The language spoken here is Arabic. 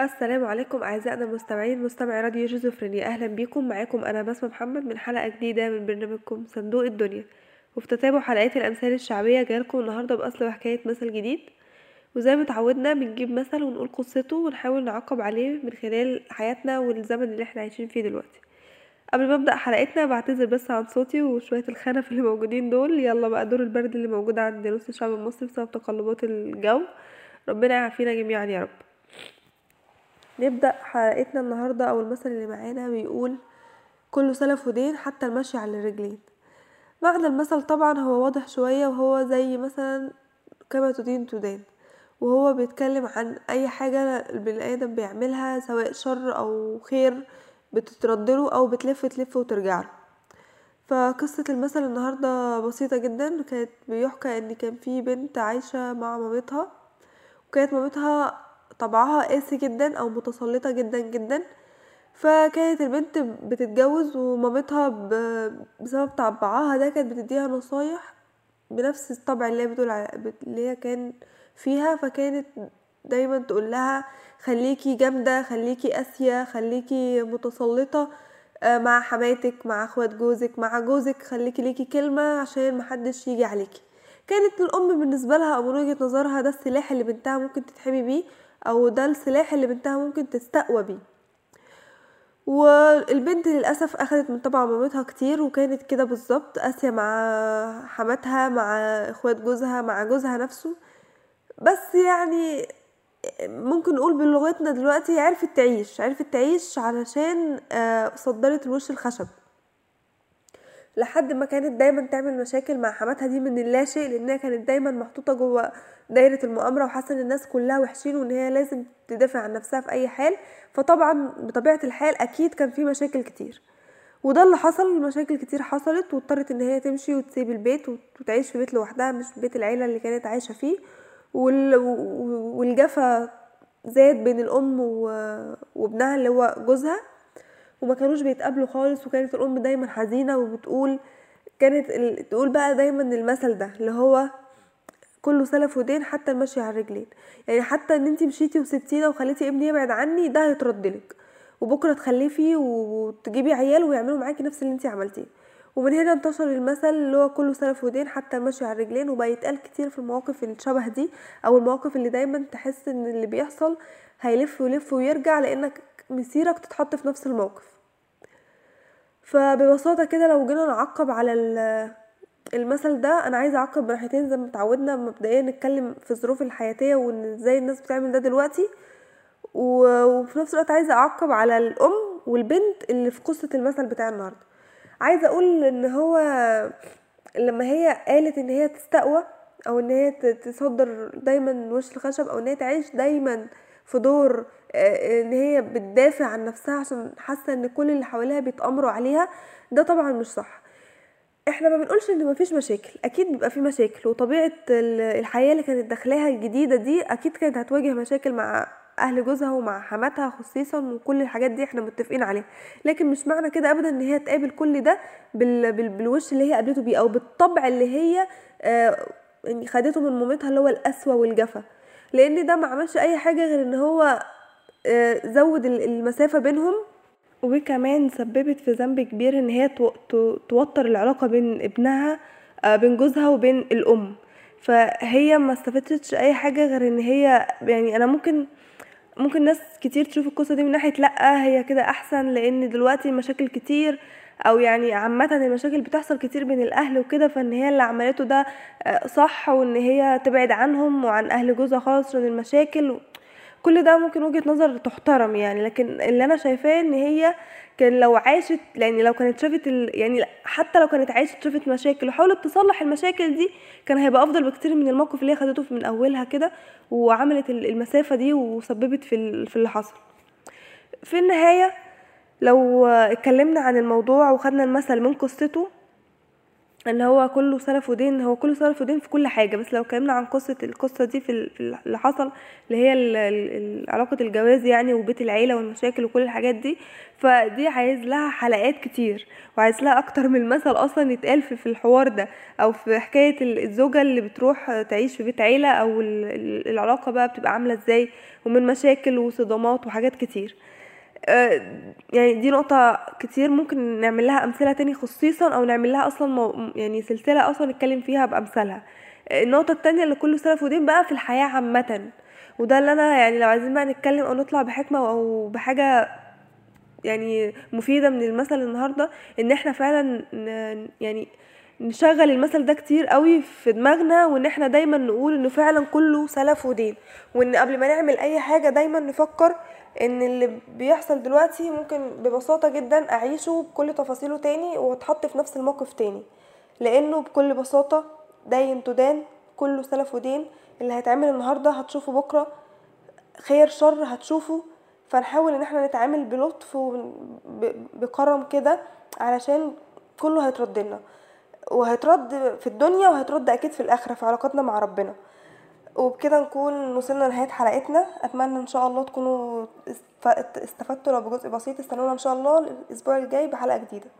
السلام عليكم أعزائنا المستمعين مستمعي راديو شيزوفرينيا. أهلا بيكم. معاكم أنا بسمة محمد من حلقة جديدة من برنامجكم صندوق الدنيا. وفي تتابع حلقات الأمثال الشعبية جايلكم النهارده بأصل وحكاية مثل جديد. وزي ما اتعودنا بنجيب مثل ونقول قصته ونحاول نعقب عليه من خلال حياتنا والزمن اللي إحنا عايشين فيه دلوقتي. قبل ما أبدأ حلقتنا بعتذر بس عن صوتي وشوية الخنف اللي موجودين دول. يلا بقى دور البرد اللي موجود عند نص الشعب المصري بسبب تقلبات الجو. ربنا يعافينا جميعا يا رب. نبدأ حلقتنا النهاردة أو المثل اللي معانا بيقول كل سلف ودين حتى المشي على الرجلين معنى المثل طبعا هو واضح شوية وهو زي مثلا كما تدين تدان. وهو بيتكلم عن أي حاجة البني آدم بيعملها سواء شر أو خير بتتردله أو بتلف تلف وترجعله فقصة المثل النهاردة بسيطة جدا. كانت بيحكى إن كان في بنت عايشة مع مامتها وكانت مامتها طبعها قاسي جدا أو متسلطة جدا جدا. فكانت البنت بتتجوز ومامتها بسبب طبعها ده كانت بتديها نصايح بنفس الطبع اللي هي بتقول اللي هي كان فيها. فكانت دايما تقول لها خليكي جامدة خليكي قاسية خليكي متسلطة مع حماتك مع أخوات جوزك مع جوزك. خليكي ليكي كلمة عشان محدش يجي عليكي. كانت الأم بالنسبة لها أو من وجهة نظرها ده السلاح اللي بنتها ممكن تتحمي بيه. أو ده السلاح اللي بنتها ممكن تستقوى بيه. والبنت للأسف أخدت من طبع مامتها كتير وكانت كده بالظبط قاسية مع حماتها مع إخوات جوزها مع جوزها نفسه. بس يعني ممكن نقول بلغتنا دلوقتي عرفت تعيش عرفت تعيش علشان صدرت الوش الخشب. لحد ما كانت دايما تعمل مشاكل مع حماتها دي من اللاشيء لأنها كانت دايما محطوطة جوه دايرة المؤامرة وحاسة إن الناس كلها وحشين وإن هي لازم تدافع عن نفسها في أي حال. فطبعا بطبيعة الحال أكيد كان في مشاكل كتير. وده اللي حصل مشاكل كتير حصلت واضطرت إن هي تمشي وتسيب البيت وتعيش في بيت لوحدها مش بيت العيلة اللي كانت عايشة فيه. وال... والجفا زاد بين الأم وابنها اللي هو جوزها. وما كانوش بيتقابلوا خالص وكانت الأم دايما حزينة وبتقول كانت. تقول بقى دايما المثل ده اللي هو كله سلف ودين حتى المشي على الرجلين يعني حتى إن أنتي مشيتي وسبتينا وخليتي ابني يبعد عني ده هيتردلك وبكرة تخلفي وتجيبي عيال ويعملوا معاكي نفس اللي أنتي عملتيه ومن هنا انتشر المثل اللي هو كله سلف ودين حتى المشي على الرجلين وبقى يتقال كتير في المواقف الشبه دي أو المواقف اللي دايما تحس إن اللي بيحصل هيلف ويلف ويرجع لأنك مسيرك تتحط في نفس الموقف. فببساطة كده لو جينا نعقب على المثل ده أنا عايزة أعقب بناحيتين زي ما اتعودنا مبدئيا نتكلم في الظروف الحياتية وإن إزاي الناس بتعمل ده دلوقتي. وفي نفس الوقت عايزة أعقب على الأم والبنت اللي في قصة المثل بتاع النهارده. عايزة أقول إن هو لما هي قالت إن هي تستقوى أو إن هي تصدر دايما وش الخشب أو إن هي تعيش دايما في دور إن هي بتدافع عن نفسها عشان حاسة إن كل اللي حواليها بيتأمروا عليها ده طبعا مش صح. إحنا ما بنقولش إن مفيش مشاكل أكيد بيبقى في مشاكل وطبيعة الحياة اللي كانت داخلاها الجديدة دي أكيد كانت هتواجه مشاكل مع أهل جوزها ومع حماتها خصيصا وكل الحاجات دي إحنا متفقين عليها. لكن مش معنى كده ابدا إن هي تقابل كل ده بال... بال... بالوش اللي هي قابلته بيه أو بالطبع اللي هي آه يعني خدته من مامتها اللي هو القسوة والجفا. لأن ده ما عملش أي حاجة غير إن هو آه زود المسافة بينهم. وكمان سببت في ذنب كبير إن هي توتر العلاقة بين ابنها آه بين جوزها وبين الأم. فهي ما استفدتش أي حاجة غير إن هي يعني أنا ممكن ممكن ناس كتير تشوف القصة دي من ناحية لأ هي كده أحسن لأن دلوقتي المشاكل كتير أو يعني عامة المشاكل بتحصل كتير بين الأهل وكده فإن هي اللي عملته ده صح وإن هي تبعد عنهم وعن أهل جوزها خالص عشان المشاكل. كل ده ممكن وجهة نظر تحترم يعني لكن اللي أنا شايفاه إن هي كان لو عاشت يعني لو كانت شافت ال... يعني حتى لو كانت عاشت شافت مشاكل وحاولت تصلح المشاكل دي كان هيبقى أفضل بكتير من الموقف اللي هي خدته من أولها كده وعملت المسافة دي وسببت في. في اللي حصل في النهاية لو اتكلمنا عن الموضوع وخدنا المثل من قصته ان هو كله سلف ودين هو كله سلف ودين في كل حاجة. بس لو اتكلمنا عن قصة القصة دي في ال- في ال- اللي حصل اللي هي علاقة الجواز يعني وبيت العيلة والمشاكل وكل الحاجات دي فدي عايز لها حلقات كتير وعايز لها أكتر من مثل أصلا يتقال في الحوار ده أو في حكاية ال- الزوجة اللي بتروح تعيش في بيت عيلة أو ال- ال- العلاقة بقى بتبقى عاملة إزاي ومن مشاكل وصدامات وحاجات كتير. يعني دي نقطة كتير ممكن نعمل لها أمثلة تاني خصيصا أو نعمل لها أصلا مو يعني سلسلة أصلا نتكلم فيها بأمثالها. آه، النقطة التانية اللي كله سلف ودين بقى في الحياة عامة. وده اللي أنا يعني لو عايزين بقى نتكلم أو نطلع بحكمة أو بحاجة يعني مفيدة من المثل النهاردة إن إحنا فعلا يعني نشغل المثل ده كتير قوي في دماغنا وإن إحنا دايما نقول إنه فعلا كله سلف ودين. وإن قبل ما نعمل أي حاجة دايما نفكر إن اللي بيحصل دلوقتي ممكن ببساطة جدا أعيشه بكل تفاصيله تاني وأتحط في نفس الموقف تاني. لأنه بكل بساطة دين تدان كله سلف ودين. اللي هيتعمل النهاردة هتشوفه بكرة. خير شر هتشوفه. فنحاول إن إحنا نتعامل بلطف وبكرم كده علشان كله هيترد لنا. وهيترد في الدنيا وهيترد أكيد في الآخرة في علاقتنا مع ربنا. وبكده نكون وصلنا لنهاية حلقتنا. أتمنى إن شاء الله تكونوا است- استفدتوا لو بجزء بسيط. استنونا إن شاء الله الأسبوع الجاي بحلقة جديدة.